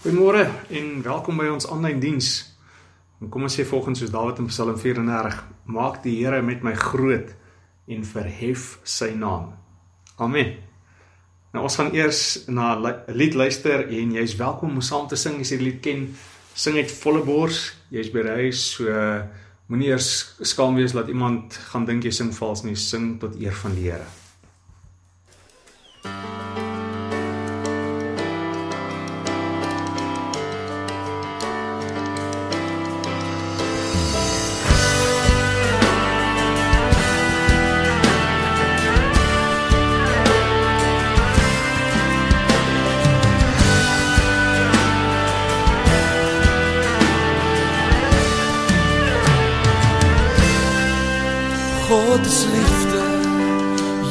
Goeiemôre en welkom by ons aanlyn diens. En kom ons sê volgens soos Dawid in Psalm 34, maak die Here met my groot en verhef sy naam. Amen. Nou ons gaan eers na 'n lied luister en jy's welkom om saam te sing as jy die lied ken. Sing uit volle bors. Jy's by huis, so moenie eers skaam wees dat iemand gaan dink jy sing vals nie. Sing tot eer van die Here. God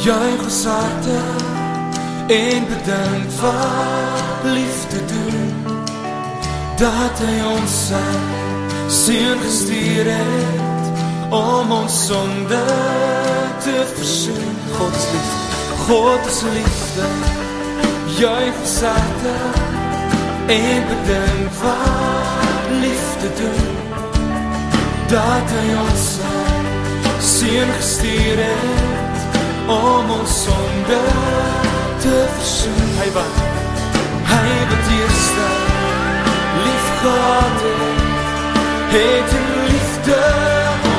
juig ons harte en bedank wat liefde doen. Dat hy ons sy seun gestuur het om ons sonde te versoen. God is liefde, God is liefde, juig ons harte en bedank wat liefde doen. Dat hy ons sy seun gestuur het ons sonde te versoen. Hy wat hy wat eerste lief gehad het, het in liefde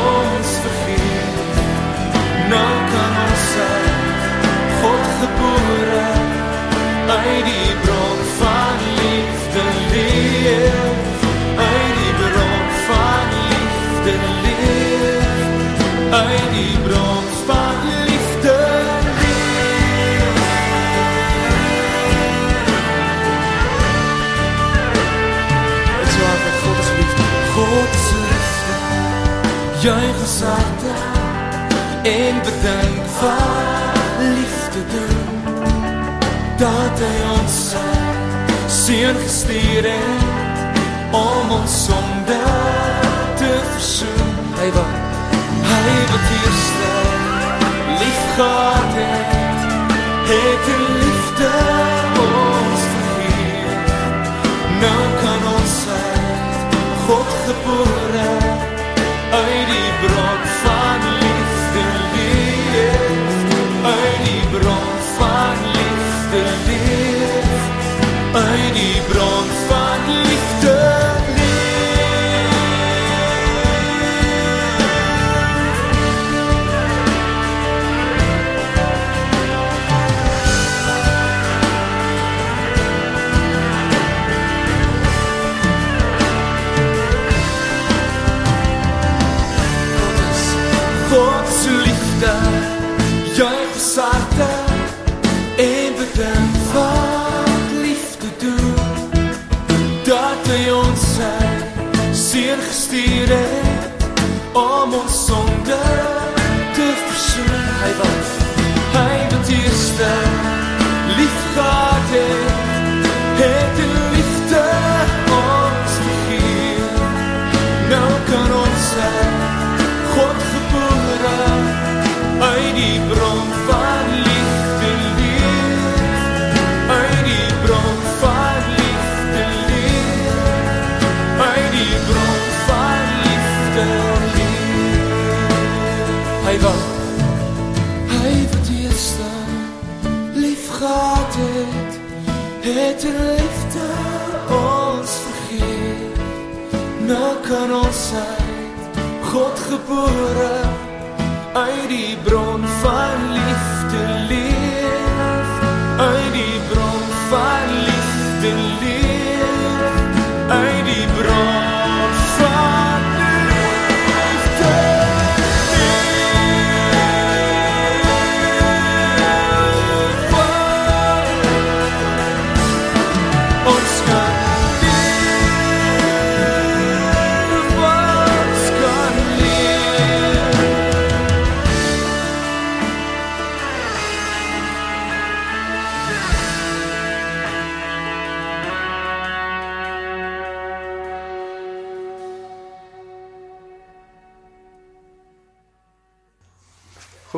ons vergeet. Nou kan ons uit God gebore uit die bron van liefde leef, uit die bron van liefde leef harte en bedank wat liefde doen, dat hy ons sy seun gestuur het, om ons sonde te versoen. Hy wat Hy wat eerste lief gehad het, het in liefde die bron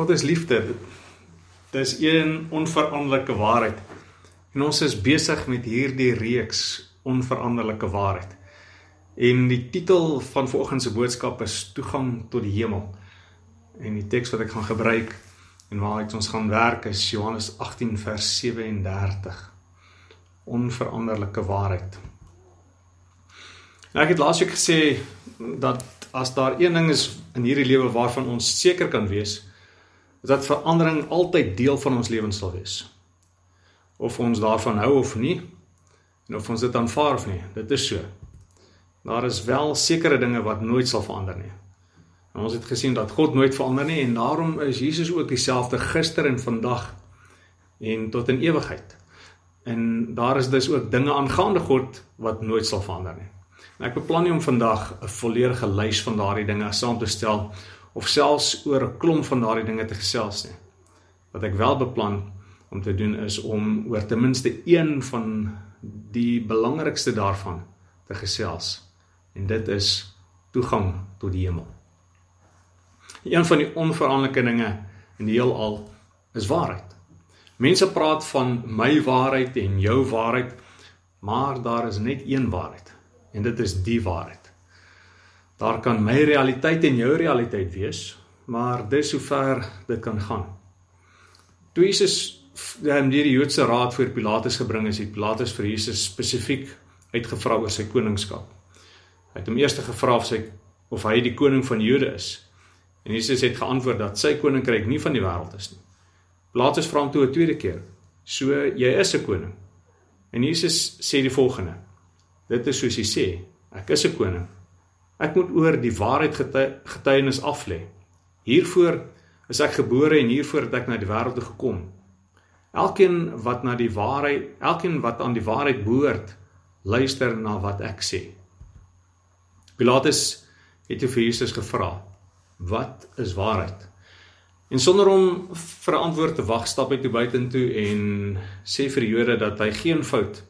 God is liefde. Dis een onveranderlike waarheid. En ons is besig met hierdie reeks onveranderlike waarheid. En die titel van vanoggend se boodskap is Toegang tot die hemel. En die teks wat ek gaan gebruik en waaruit ons gaan werk is Johannes 18 vers 37. Onveranderlike waarheid. Nou ek het laasweek gesê dat as daar een ding is in hierdie lewe waarvan ons seker kan wees, is dat verandering altyd deel van ons lewens sal wees. Of ons daarvan hou of nie, en of ons dit aanvaar of nie, dit is so. Daar is wel sekere dinge wat nooit sal verander nie. En ons het gesien dat God nooit verander nie en daarom is Jesus ook dieselfde gister en vandag en tot in ewigheid. En daar is dus ook dinge aangaande God wat nooit sal verander nie. En ek beplan nie om vandag 'n volledige lys van daardie dinge saam te stel of selfs oor 'n klomp van daardie dinge te gesels nie. Wat ek wel beplan om te doen is om oor ten minste een van die belangrikste daarvan te gesels. En dit is toegang tot die hemel. Een van die onveranderlike dinge in die heelal is waarheid. Mense praat van my waarheid en jou waarheid, maar daar is net een waarheid en dit is die waarheid. Daar kan my realiteit en jou realiteit wees, maar dis hoe ver dit kan gaan. Toe Jesus ehm deur die Joodse raad voor Pilatus gebring is, het Pilatus vir Jesus spesifiek uitgevra oor sy koningskap. Hy het hom eers gevra of sy of hy die koning van die Jode is. En Jesus het geantwoord dat sy koninkryk nie van die wêreld is nie. Pilatus vra hom toe 'n tweede keer: "So jy is 'n koning?" En Jesus sê die volgende: "Dit is soos jy sê, ek is 'n koning. Ek moet oor die waarheid getuienis aflê. Hiervoor is ek gebore en hiervoor het ek na die wêreld toe gekom. Elkeen wat na die waarheid, elkeen wat aan die waarheid behoort, luister na wat ek sê." Pilatus het toe vir Jesus gevra: wat is waarheid? En sonder om vir 'n antwoord te wag, stap hy toe buitentoe en sê vir die Jode dat hy geen fout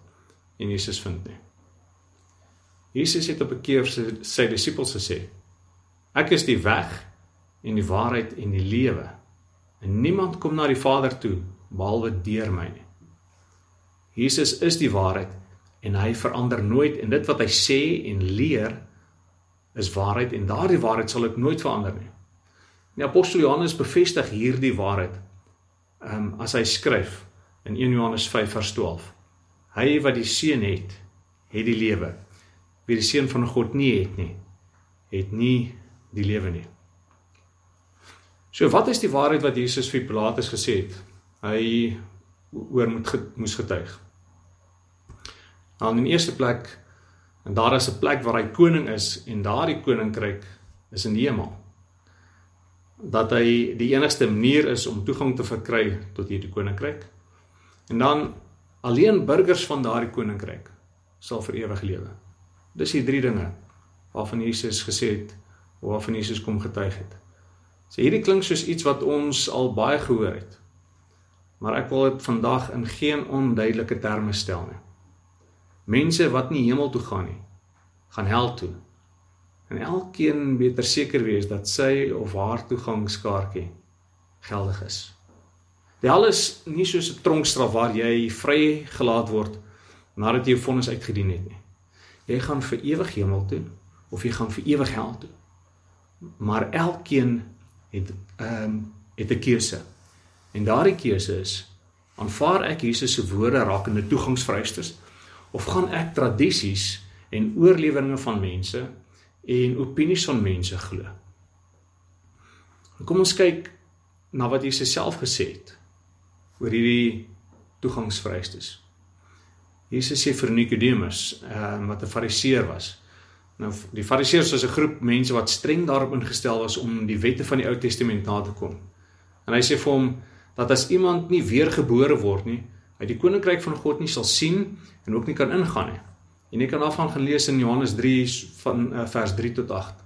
in Jesus vind nie. Jesus het op 'n keer sy, sy disippels gesê: Ek is die weg en die waarheid en die lewe. En niemand kom na die Vader toe behalwe deur my nie. Jesus is die waarheid en hy verander nooit en dit wat hy sê en leer is waarheid en daardie waarheid sal ook nooit verander nie. Die apostel Johannes bevestig hierdie waarheid. Ehm um, as hy skryf in 1 Johannes 5 vers 12. Hy wat die seun het, het die lewe. Wie die seun van God nie het nie, het nie die lewe nie. So wat is die waarheid wat Jesus vir Pilatus gesê het? Hy oor moet moes getuig. Nou in die eerste plek En daar is 'n plek waar hy koning is en daardie koninkryk is in die hemel. Dat hy die enigste manier is om toegang te verkry tot hierdie koninkryk. En dan alleen burgers van daardie koninkryk sal vir ewig lewe. Dis die drie dinge waarvan Jesus gesê het of waarvan Jesus kom getuig het. So hierdie klink soos iets wat ons al baie gehoor het. Maar ek wil dit vandag in geen onduidelike terme stel nie. Mense wat nie hemel toe gaan nie, gaan hel toe. En elkeen beter seker wees dat sy of haar toegangskaartjie geldig is. Die hel is nie soos 'n tronkstraf waar jy vrygelaat word nadat jy jou vonnis uitgedien het nie. Jy gaan vir ewig hemel toe of jy gaan vir ewig hel toe. Maar elkeen het ehm um, het 'n keuse. En daardie keuse is aanvaar ek Jesus se woorde rakende toegangsvereistes of gaan ek tradisies en oorleweringe van mense en opinies van mense glo? Kom ons kyk na wat Jesus self gesê het oor hierdie toegangsvereistes. Jesus sê vir Nikodemus, ehm wat 'n Fariseer was. Nou die Fariseërs was 'n groep mense wat streng daarop ingestel was om die wette van die Ou Testament na te kom. En hy sê vir hom dat as iemand nie weergebore word nie, hy die koninkryk van God nie sal sien en ook nie kan ingaan nie. En jy kan daarvan gaan lees in Johannes 3 van uh, vers 3 tot 8.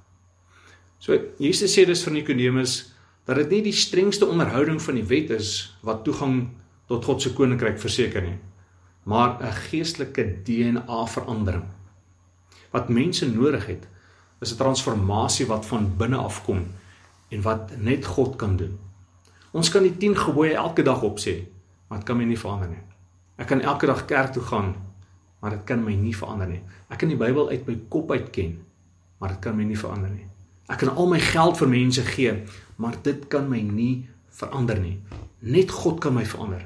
So Jesus sê dus vir Nikodemus dat dit nie die strengste onderhouding van die wet is wat toegang tot God se koninkryk verseker nie, maar 'n geestelike DNA verandering. Wat mense nodig het, is 'n transformasie wat van binne af kom en wat net God kan doen. Ons kan die 10 gebooie elke dag opsê, maar dit kan my nie verander nie. Ek kan elke dag kerk toe gaan maar dit kan my nie verander nie. Ek kan die Bybel uit my kop uit ken, maar dit kan my nie verander nie. Ek kan al my geld vir mense gee, maar dit kan my nie verander nie. Net God kan my verander.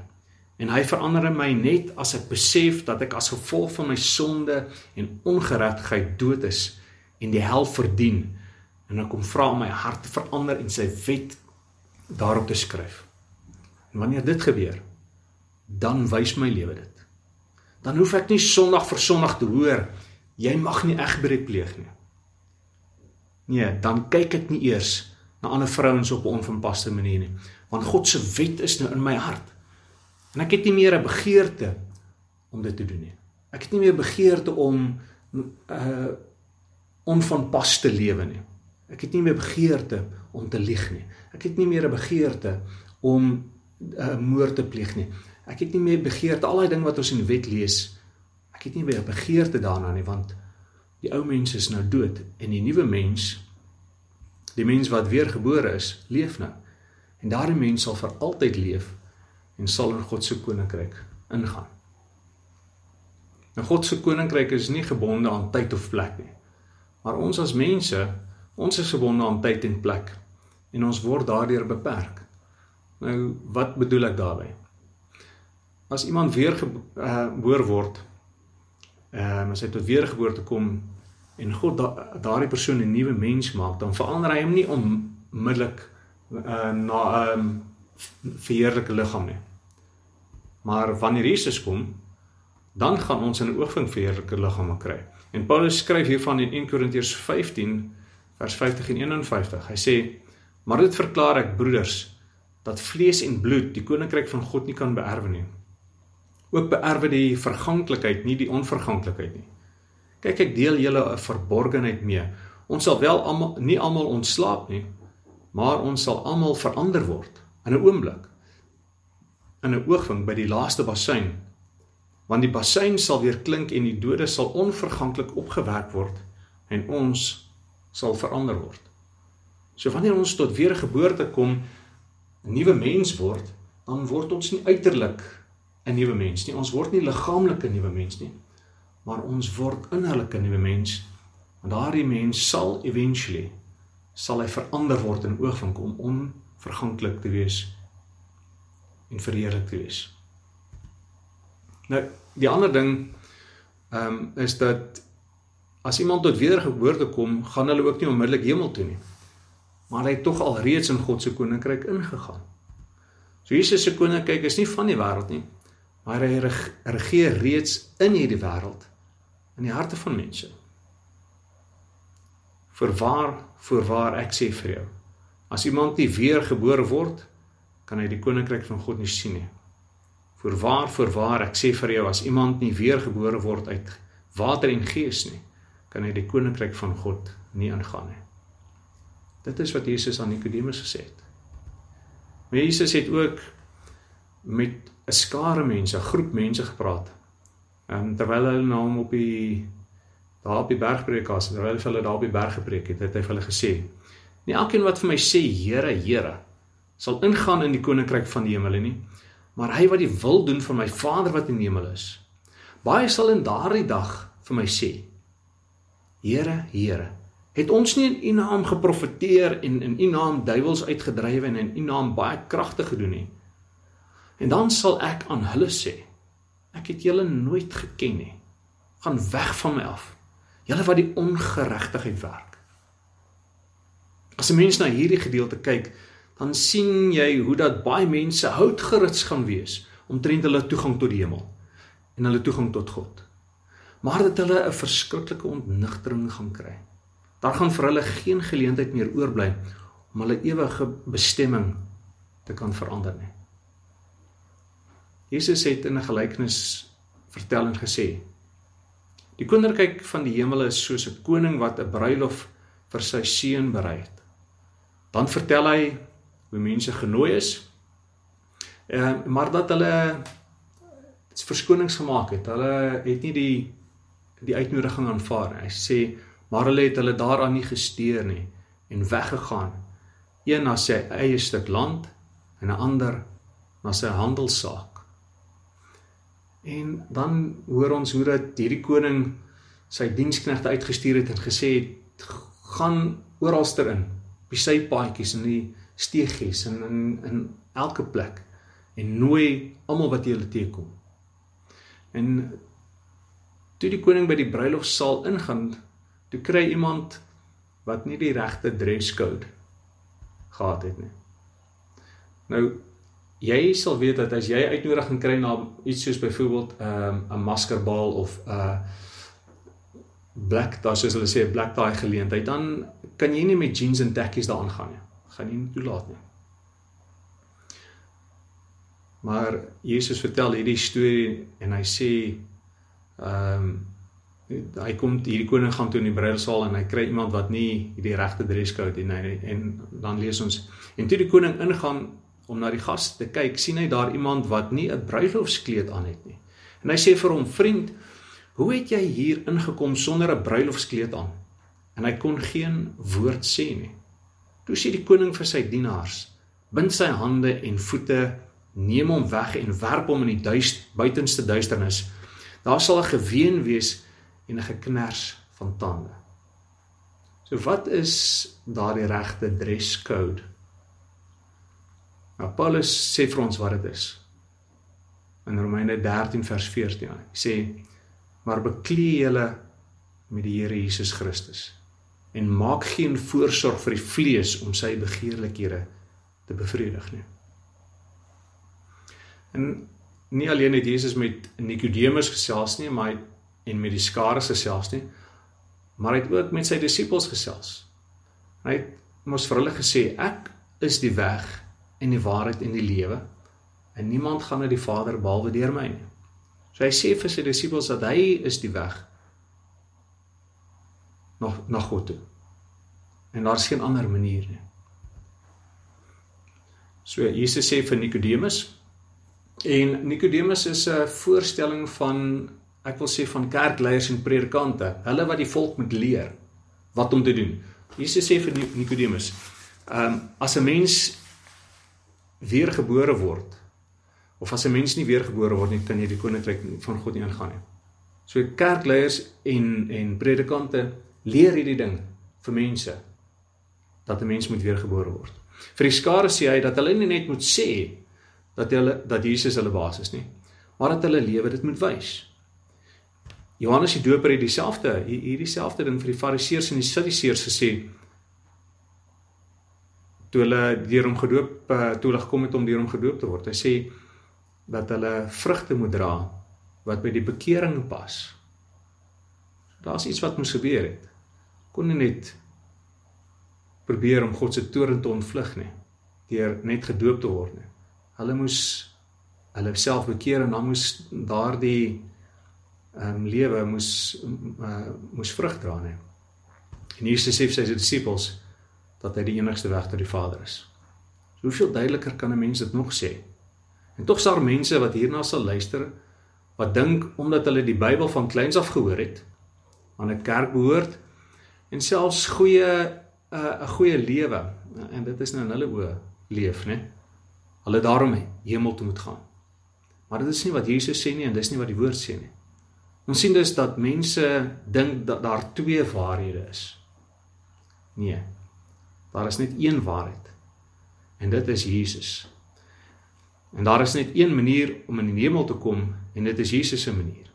En hy verander my net as ek besef dat ek as gevolg van my sonde en ongeregtigheid dood is en die hel verdien en ek kom vra om my hart te verander en sy wet daarop te skryf. En wanneer dit gebeur, dan wys my lewe dit. Dan hoef ek nie Sondag vir Sondag te hoor jy mag nie egbreek pleeg nie. Nee, dan kyk ek nie eers na ander vrouens op 'n onverpaste manier nie, want God se wet is nou in my hart. En ek het nie meer 'n begeerte om dit te doen nie. Ek het nie meer begeerte om uh onvanpas te lewe nie. Ek het nie meer begeerte om te lieg nie. Ek het nie meer 'n begeerte om 'n uh, moord te pleeg nie. Ek het nie meer begeerte al daai ding wat ons in die wet lees. Ek het nie meer begeerte daarna nie want die ou mens is nou dood en die nuwe mens die mens wat weergebore is, leef nou. En daardie mens sal vir altyd leef en sal in God se koninkryk ingaan. Nou God se koninkryk is nie gebonde aan tyd of plek nie. Maar ons as mense, ons is gebonde aan tyd en plek en ons word daardeur beperk. Nou wat bedoel ek daarmee? As iemand weer geboor uh, word, ehm uh, as hy tot weergeboorte kom en God da, daardie persoon 'n nuwe mens maak, dan verander hy hom nie onmiddellik uh, na 'n um, verheerlike liggaam nie. Maar wanneer Jesus kom, dan gaan ons 'n oogwink verheerlike liggame kry. En Paulus skryf hiervan in 1 Korintiërs 15 vers 50 en 51. Hy sê: "Maar dit verklaar ek broeders dat vlees en bloed die koninkryk van God nie kan beerwe nie. Ook beerwe die verganklikheid nie die onverganklikheid nie. Kyk ek deel julle 'n verborgenheid mee. Ons sal wel almal nie almal ontslaap nie, maar ons sal almal verander word in 'n oomblik. In 'n oogwink by die laaste bassein. Want die bassein sal weer klink en die dode sal onverganklik opgewek word en ons sal verander word. So wanneer ons tot weergeboorte kom, 'n nuwe mens word, dan word ons nie uiterlik 'n nuwe mens nie. Ons word nie liggaamlik 'n nuwe mens nie, maar ons word innerlik 'n nuwe mens. Want daardie mens sal eventually sal hy verander word in oogwink om onverganklik te wees en verheerlik te wees. Nou, die ander ding ehm um, is dat as iemand tot wedergeboorte kom, gaan hulle ook nie onmiddellik hemel toe nie. Maar hy het tog al reeds in God se koninkryk ingegaan. So Jesus se koninkryk is nie van die wêreld nie, maar hy regeer reeds in hierdie wêreld in die harte van mense. Voorwaar, voorwaar ek sê vir jou, as iemand nie weergebore word, kan hy die koninkryk van God nie sien nie. Voorwaar, voorwaar ek sê vir jou, as iemand nie weergebore word uit water en gees nie, kan hy die koninkryk van God nie ingaan nie. Dit is wat Jesus aan Nikodemus gesê het. Maar Jesus het ook met 'n skare mense, 'n groep mense gepraat. En terwyl hulle na hom op die daar op die berg preek as terwyl hulle daar op die berg gepreek het, het hy vir hulle gesê: "Nie elkeen wat vir my sê Here, Here, sal ingaan in die koninkryk van die hemel nie, maar hy wat die wil doen van my Vader wat in die hemel is. Baie sal in daardie dag vir my sê: Here, Here, het ons nie in U naam geprofeteer en in U naam duiwels uitgedryf en in U naam baie kragte gedoen nie?" En dan sal ek aan hulle sê: Ek het julle nooit geken nie. Gaan weg van my af julle wat die ongeregtigheid werk. As 'n mens na hierdie gedeelte kyk, dan sien jy hoe dat baie mense houtgerits gaan wees omtrent hulle toegang tot die hemel en hulle toegang tot God. Maar dat hulle 'n verskriklike ontnigtering gaan kry. Daar gaan vir hulle geen geleentheid meer oorbly om hulle ewige bestemming te kan verander nie. Jesus het in 'n gelykenis vertelling gesê Die koninkryk van die hemel is soos 'n koning wat 'n bruilof vir sy seun berei het. Dan vertel hy hoe mense genooi is. Ehm maar dat hulle verskonings gemaak het. Hulle het nie die die uitnodiging aanvaar nie. Hy sê maar hulle het hulle daaraan nie gesteer nie en weggegaan. Een na sy eie stuk land en 'n ander na sy handelssaak. En dan hoor ons hoe dat hierdie koning sy diensknegte uitgestuur het en gesê het gaan oralster in, op die sypaadjies en die steegies en in in elke plek en nooi almal wat jy hulle teekom. En toe die koning by die bruilofsaal ingaan, toe kry iemand wat nie die regte dresscode gehad het nie. Nou jy sal weet dat as jy uitnodiging kry na iets soos byvoorbeeld 'n um, 'n maskerbal of 'n uh, black, daar soos hulle sê black tie geleentheid, dan kan jy nie met jeans en tekkies daaraan gaan nie. Gaan nie toelaat nie. Maar Jesus vertel hierdie storie en hy sê ehm um, hy kom hierdie koning gaan toe in die bruilsaal en hy kry iemand wat nie die regte dresscode het en, en dan lees ons en toe die koning ingaan om na die gas te kyk, sien hy daar iemand wat nie 'n bruilofskleed aan het nie. En hy sê vir hom: "Vriend, hoe het jy hier ingekom sonder 'n bruilofskleed aan?" En hy kon geen woord sê nie. Toe sê die koning vir sy dienaars: "Bind sy hande en voete, neem hom weg en werp hom in die duist, buitenste duisternis. Daar sal 'n geween wees en 'n geknars van tande." So wat is daardie regte dresscode? Nou Paulus sê vir ons wat dit is. In Romeine 13 vers 14. Hy sê: "Maar beklee julle met die Here Jesus Christus en maak geen voorsorg vir die vlees om sy begeerlikhede te bevredig nie." En nie alleen het Jesus met Nikodemus gesels nie, maar hy en met die skare gesels nie, maar hy het ook met sy disippels gesels. Hy het mos vir hulle gesê: "Ek is die weg en die waarheid en die lewe en niemand gaan na die Vader behalwe deur my nie. So hy sê vir sy disippels dat hy is die weg na na God toe. En daar's geen ander manier nie. So Jesus sê vir Nikodemus en Nikodemus is 'n voorstelling van ek wil sê van kerkleiers en predikante, hulle wat die volk moet leer wat om te doen. Jesus sê vir Nikodemus, ehm um, as 'n mens weergebore word of as 'n mens nie weergebore word nie, kan jy die koninkryk van God nie ingaan nie. So kerkleiers en en predikante leer hierdie ding vir mense dat 'n mens moet weergebore word. Vir die skare sê hy dat hulle nie net moet sê dat hulle dat Jesus hulle baas is nie, maar dat hulle lewe dit moet wys. Johannes die Doper het dieselfde hierdie selfde ding vir die Fariseërs en die Sadduseërs gesê toe hulle deur hom gedoop eh, toe hulle gekom het om deur hom gedoop te word. Hy sê dat hulle vrugte moet dra wat by die bekering pas. Daar's iets wat moes gebeur het. Kon nie net probeer om God se toorn te ontvlug nie deur net gedoop te word nie. Hulle moes hulle self bekeer en dan moes daardie ehm um, lewe moes uh, moes vrug dra nie. En Jesus sê vir sy disippels dat hy die enigste weg tot die Vader is. So hoeveel duideliker kan 'n mens dit nog sê? En tog sal mense wat hierna sal luister wat dink omdat hulle die Bybel van kleins af gehoor het, aan 'n kerk behoort en selfs goeie 'n uh, goeie lewe en dit is nou in hulle oë leef, né? Hulle daarom hemel toe moet gaan. Maar dit is nie wat Jesus sê nie en dis nie wat die woord sê nie. Ons sien dus dat mense dink dat daar twee waarhede is. Nee, Daar is net een waarheid. En dit is Jesus. En daar is net een manier om in die hemel te kom en dit is Jesus se manier.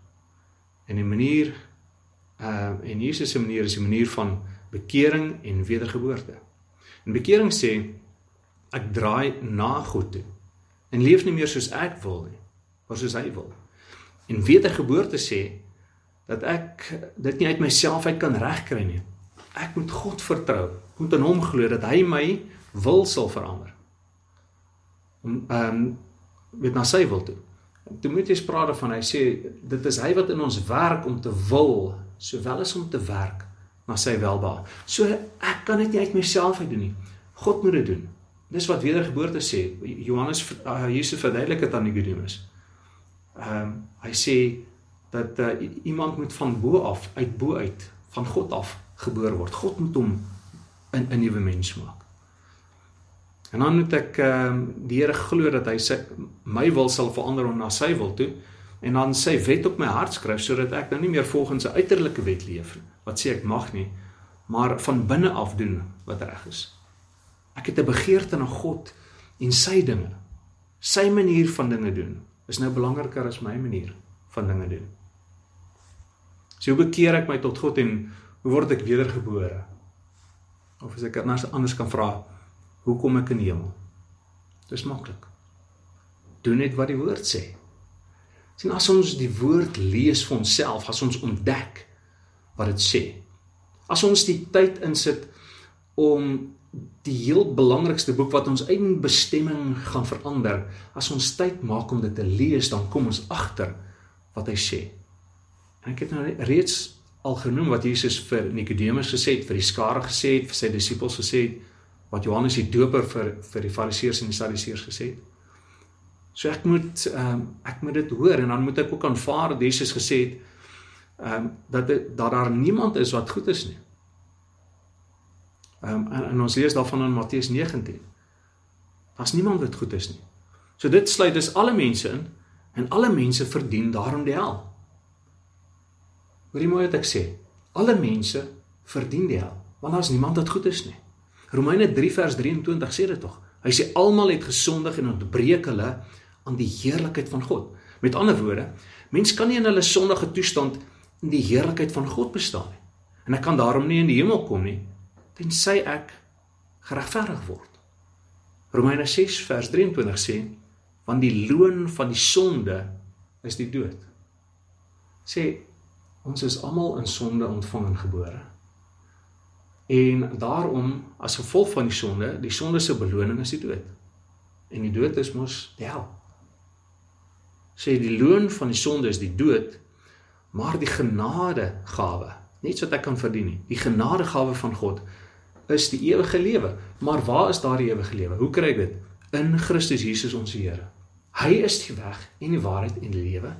En die manier uh en Jesus se manier is die manier van bekering en wedergeboorte. En bekering sê ek draai na God toe en leef nie meer soos ek wil nie, maar soos hy wil. En wedergeboorte sê dat ek dit nie uit myself uit kan regkry nie. Ek moet God vertrou moet in hom glo dat hy my wil sal verander. Om ehm um, weet na sy wil toe. Timoteus praat daarvan hy sê dit is hy wat in ons werk om te wil sowel as om te werk na sy welbehae. So ek kan dit nie uit myself uit doen nie. God moet dit doen. Dis wat wedergeboorte sê. Johannes uh, Jesus verduidelik dit aan Nikodemus. Ehm um, hy sê dat uh, iemand moet van bo af uit bo uit van God af gebore word. God moet hom 'n 'n nuwe mens maak. En dan moet ek ehm um, die Here glo dat hy sy my wil sal verander om na sy wil toe en dan sy wet op my hart skryf sodat ek nou nie meer volgens 'n uiterlike wet leef wat sê ek mag nie, maar van binne af doen wat reg is. Ek het 'n begeerte na God en sy dinge. Sy manier van dinge doen is nou belangriker as my manier van dinge doen. So hoe bekeer ek my tot God en hoe word ek wedergebore? Of as ek anders anders kan vra, hoe kom ek in die hemel? Dis maklik. Doen net wat die woord sê. Sien as ons die woord lees vir onsself, as ons ontdek wat dit sê. As ons die tyd insit om die heel belangrikste boek wat ons eie bestemming gaan verander. As ons tyd maak om dit te lees, dan kom ons agter wat hy sê. En ek het nou reeds al genoem wat Jesus vir Nikodemus gesê het, vir die skare gesê het, vir sy disippels gesê het, wat Johannes die Doper vir vir die Fariseërs en die Sadduseërs gesê het. So ek moet ehm um, ek moet dit hoor en dan moet ek ook aanvaar dat Jesus gesê het ehm um, dat dit dat daar niemand is wat goed is nie. Ehm um, en, en ons lees daarvan in Matteus 19. Daar's niemand wat goed is nie. So dit sluit dus alle mense in en alle mense verdien daarom die hel. Hoorie mooi wat ek sê. Alle mense verdien die hel want daar's niemand wat goed is nie. Romeine 3 vers 23 sê dit tog. Hy sê almal het gesondig en ontbreek hulle aan die heerlikheid van God. Met ander woorde, mens kan nie in hulle sondige toestand in die heerlikheid van God bestaan nie. En ek kan daarom nie in die hemel kom nie tensy ek geregverdig word. Romeine 6 vers 23 sê want die loon van die sonde is die dood. Sê ons is almal in sonde ontvang en gebore. En daarom as gevolg van die sonde, die sonde se beloning is die dood. En die dood is mos die hel. Sê die loon van die sonde is die dood, maar die genade gawe, niets wat ek kan verdien nie. Die genade gawe van God is die ewige lewe. Maar waar is daardie ewige lewe? Hoe kry ek dit? In Christus Jesus ons Here. Hy is die weg en die waarheid en die lewe.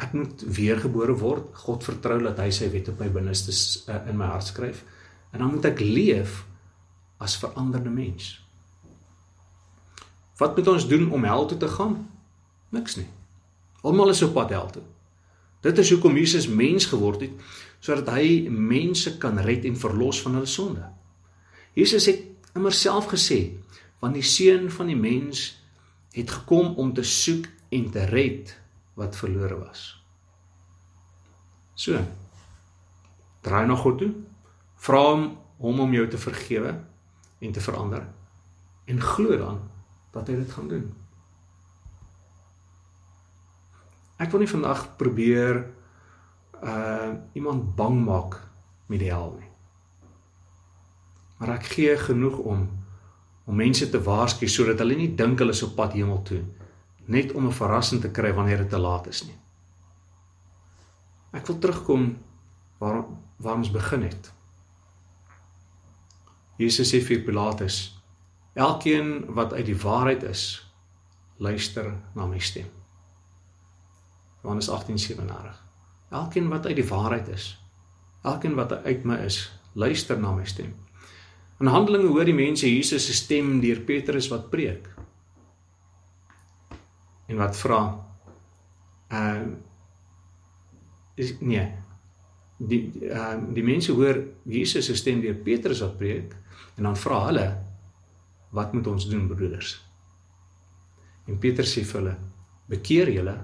Ek moet weergebore word. God vertrou dat hy sy wet op my binneste uh, in my hart skryf. En dan moet ek leef as veranderde mens. Wat moet ons doen om hel toe te gaan? Niks nie. Almal is op pad hel toe. Dit is hoekom Jesus mens geword het sodat hy mense kan red en verlos van hulle sonde. Jesus het immer self gesê, want die seun van die mens het gekom om te soek en te red wat verlore was. So. Draai na God toe. Vra hom om om jou te vergewe en te verander en glo dan dat hy dit gaan doen. Ek wil nie vandag probeer uh iemand bang maak met die hel nie maar ek gee genoeg om om mense te waarsku sodat hulle nie dink hulle is op pad hemel toe net om 'n verrassing te kry wanneer dit te laat is nie. Ek wil terugkom waar waar ons begin het. Jesus sê vir Pilatus: "Elkeen wat uit die waarheid is, luister na my stem." Johannes 18:37. Elkeen wat uit die waarheid is, elkeen wat uit my is, luister na my stem. In Handelinge hoor die mense Jesus se stem deur Petrus wat preek. En wat vra? Ehm uh, is nee. Die ehm uh, die mense hoor Jesus se stem deur Petrus wat preek en dan vra hulle wat moet ons doen broeders? En Petrus sê vir hulle: Bekeer julle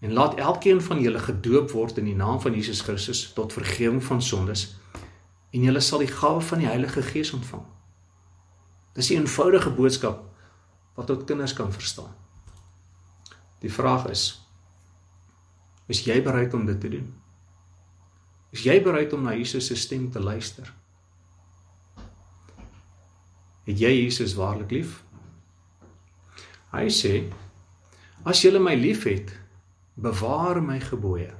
en laat elkeen van julle gedoop word in die naam van Jesus Christus tot vergifnis van sondes en julle sal die gawe van die Heilige Gees ontvang. Dis 'n eenvoudige boodskap wat tot kinders kan verstaan. Die vraag is: Is jy bereid om dit te doen? Is jy bereid om na Jesus se stem te luister? Het jy Jesus waarlik lief? Hy sê: As julle my liefhet, bewaar my gebooie.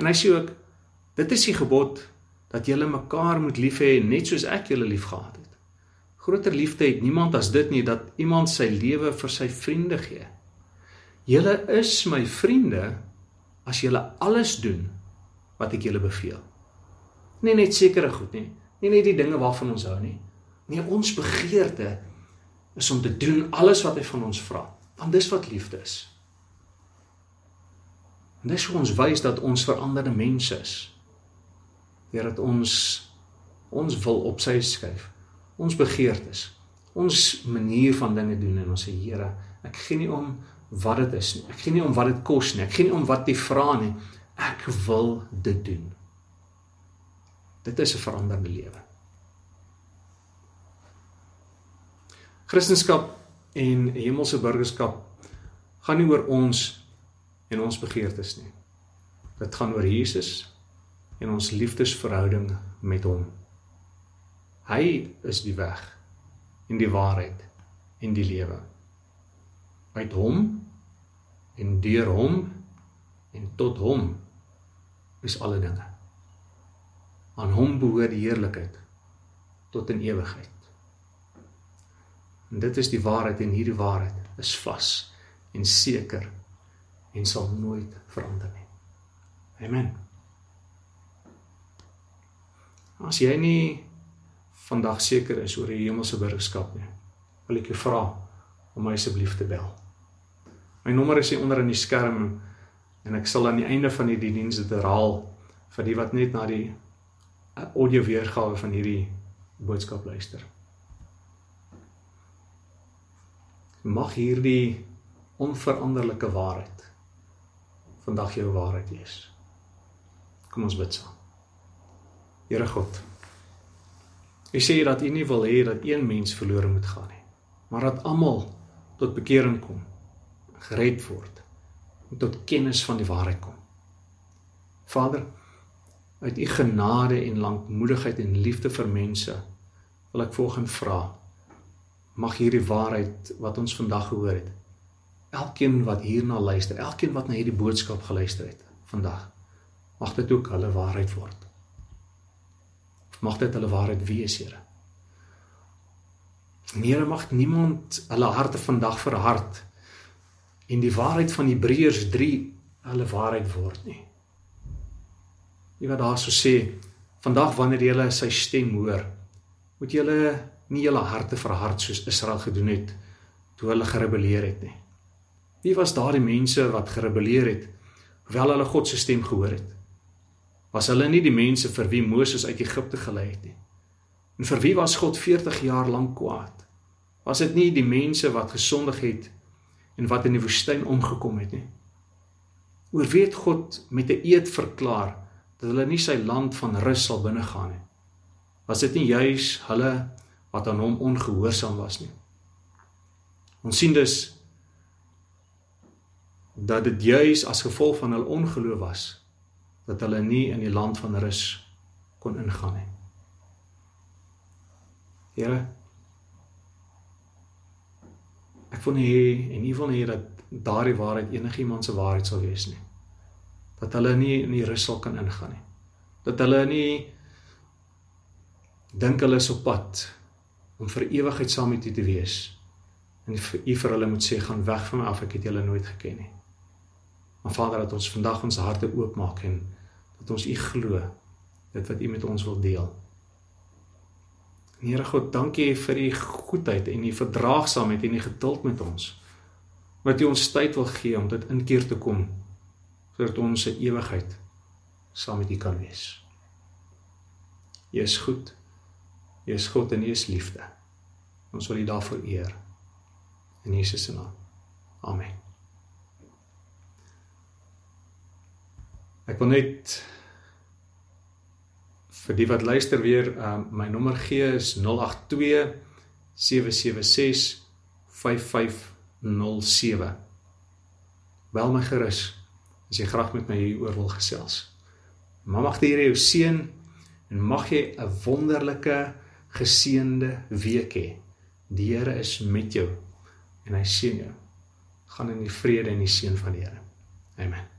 En hy sê ook: Dit is die gebod dat julle mekaar moet lief hê net soos ek julle liefgehad het. Groter liefde het niemand as dit nie dat iemand sy lewe vir sy vriende gee. Julle is my vriende as julle alles doen wat ek julle beveel. Nie net sekere goed nie, nie net die dinge waarvan ons hou nie. Nee, ons begeerte is om te doen alles wat hy van ons vra, want dis wat liefde is. En dis hoe ons wys dat ons veranderde mense is. Deurdat ons ons wil op sy skuif. Ons begeertes, ons manier van dinge doen en ons sê Here, ek gee nie om wat dit is nie. Ek gee nie om wat dit kos nie. Ek gee nie om wat jy vra nie. Ek wil dit doen. Dit is 'n veranderde lewe. Christendom en hemelse burgerskap gaan nie oor ons en ons begeertes nie. Dit gaan oor Jesus en ons liefdesverhouding met hom. Hy is die weg en die waarheid en die lewe. Uit hom en deur hom en tot hom is alle dinge. Aan hom behoort die heerlikheid tot in ewigheid. En dit is die waarheid en hierdie waarheid is vas en seker en sal nooit verander nie. Amen. As jy nie vandag seker is oor die hemelse burgerskap nie, wil ek jou vra om my asseblief te bel. My nommer is hier onder in die skerm en ek sal aan die einde van hierdie diens dit herhaal vir die wat net na die audio weergawe van hierdie boodskap luister. Mag hierdie onveranderlike waarheid vandag jou waarheid wees. Kom ons bid saam. Here God. U sê dat U nie wil hê dat een mens verlore moet gaan nie, maar dat almal tot bekering kom, gered word en tot kennis van die waarheid kom. Vader, uit U genade en lankmoedigheid en liefde vir mense wil ek volgens vra mag hierdie waarheid wat ons vandag gehoor het elkeen wat hierna luister elkeen wat na hierdie boodskap geluister het vandag mag dit ook hulle waarheid word. Mag dit hulle waarheid wees Here. Here mag niemand hulle harte vandag verhard en die waarheid van Hebreërs 3 hulle waarheid word nie Jy wat daar so sê, vandag wanneer jy sy stem hoor, moet jy nie julle harte verhard soos Israel gedoen het toe hulle gerebelleer het nie. Wie was daardie mense wat gerebelleer het hoewel hulle God se stem gehoor het? Was hulle nie die mense vir wie Moses uit Egipte gelei het nie? En vir wie was God 40 jaar lank kwaad? Was dit nie die mense wat gesondig het en wat in die woestyn omgekom het nie? Oor wie het God met 'n eed verklaar dat hulle nie sy land van rus sal binnegaan nie. Was dit nie juis hulle wat aan hom ongehoorsaam was nie? Ons sien dus dat dit juis as gevolg van hul ongeloof was dat hulle nie in die land van rus kon ingaan nie. Here ek wil nie en nie wil nie dat daardie waarheid enigiemand se waarheid sal wees nie dat hulle nie in die rus sal kan ingaan nie. Dat hulle nie dink hulle is op pad om vir ewigheid saam met U te wees. En vir U vir hulle moet sê gaan weg van my af, ek het julle nooit geken nie. Maar Vader, dat ons vandag ons harte oopmaak en dat ons U glo dit wat U met ons wil deel. Here God, dankie vir U goedheid en U verdraagsaamheid en U geduld met ons. Wat U ons tyd wil gee om dit inkeer te kom sodat ons se ewigheid saam met U kan wees. U is goed. U is God en U is liefde. Ons wil U daarvoor eer. In Jesus se naam. Amen. Ek wil net vir die wat luister weer um, my nommer gee is 082 776 5507. Bel my gerus as jy graag met my hieroor wil gesels. Maar mag die Here jou seën en mag jy 'n wonderlike geseënde week hê. Die Here is met jou en hy seën jou. Gaan in die vrede en die seën van die Here. Amen.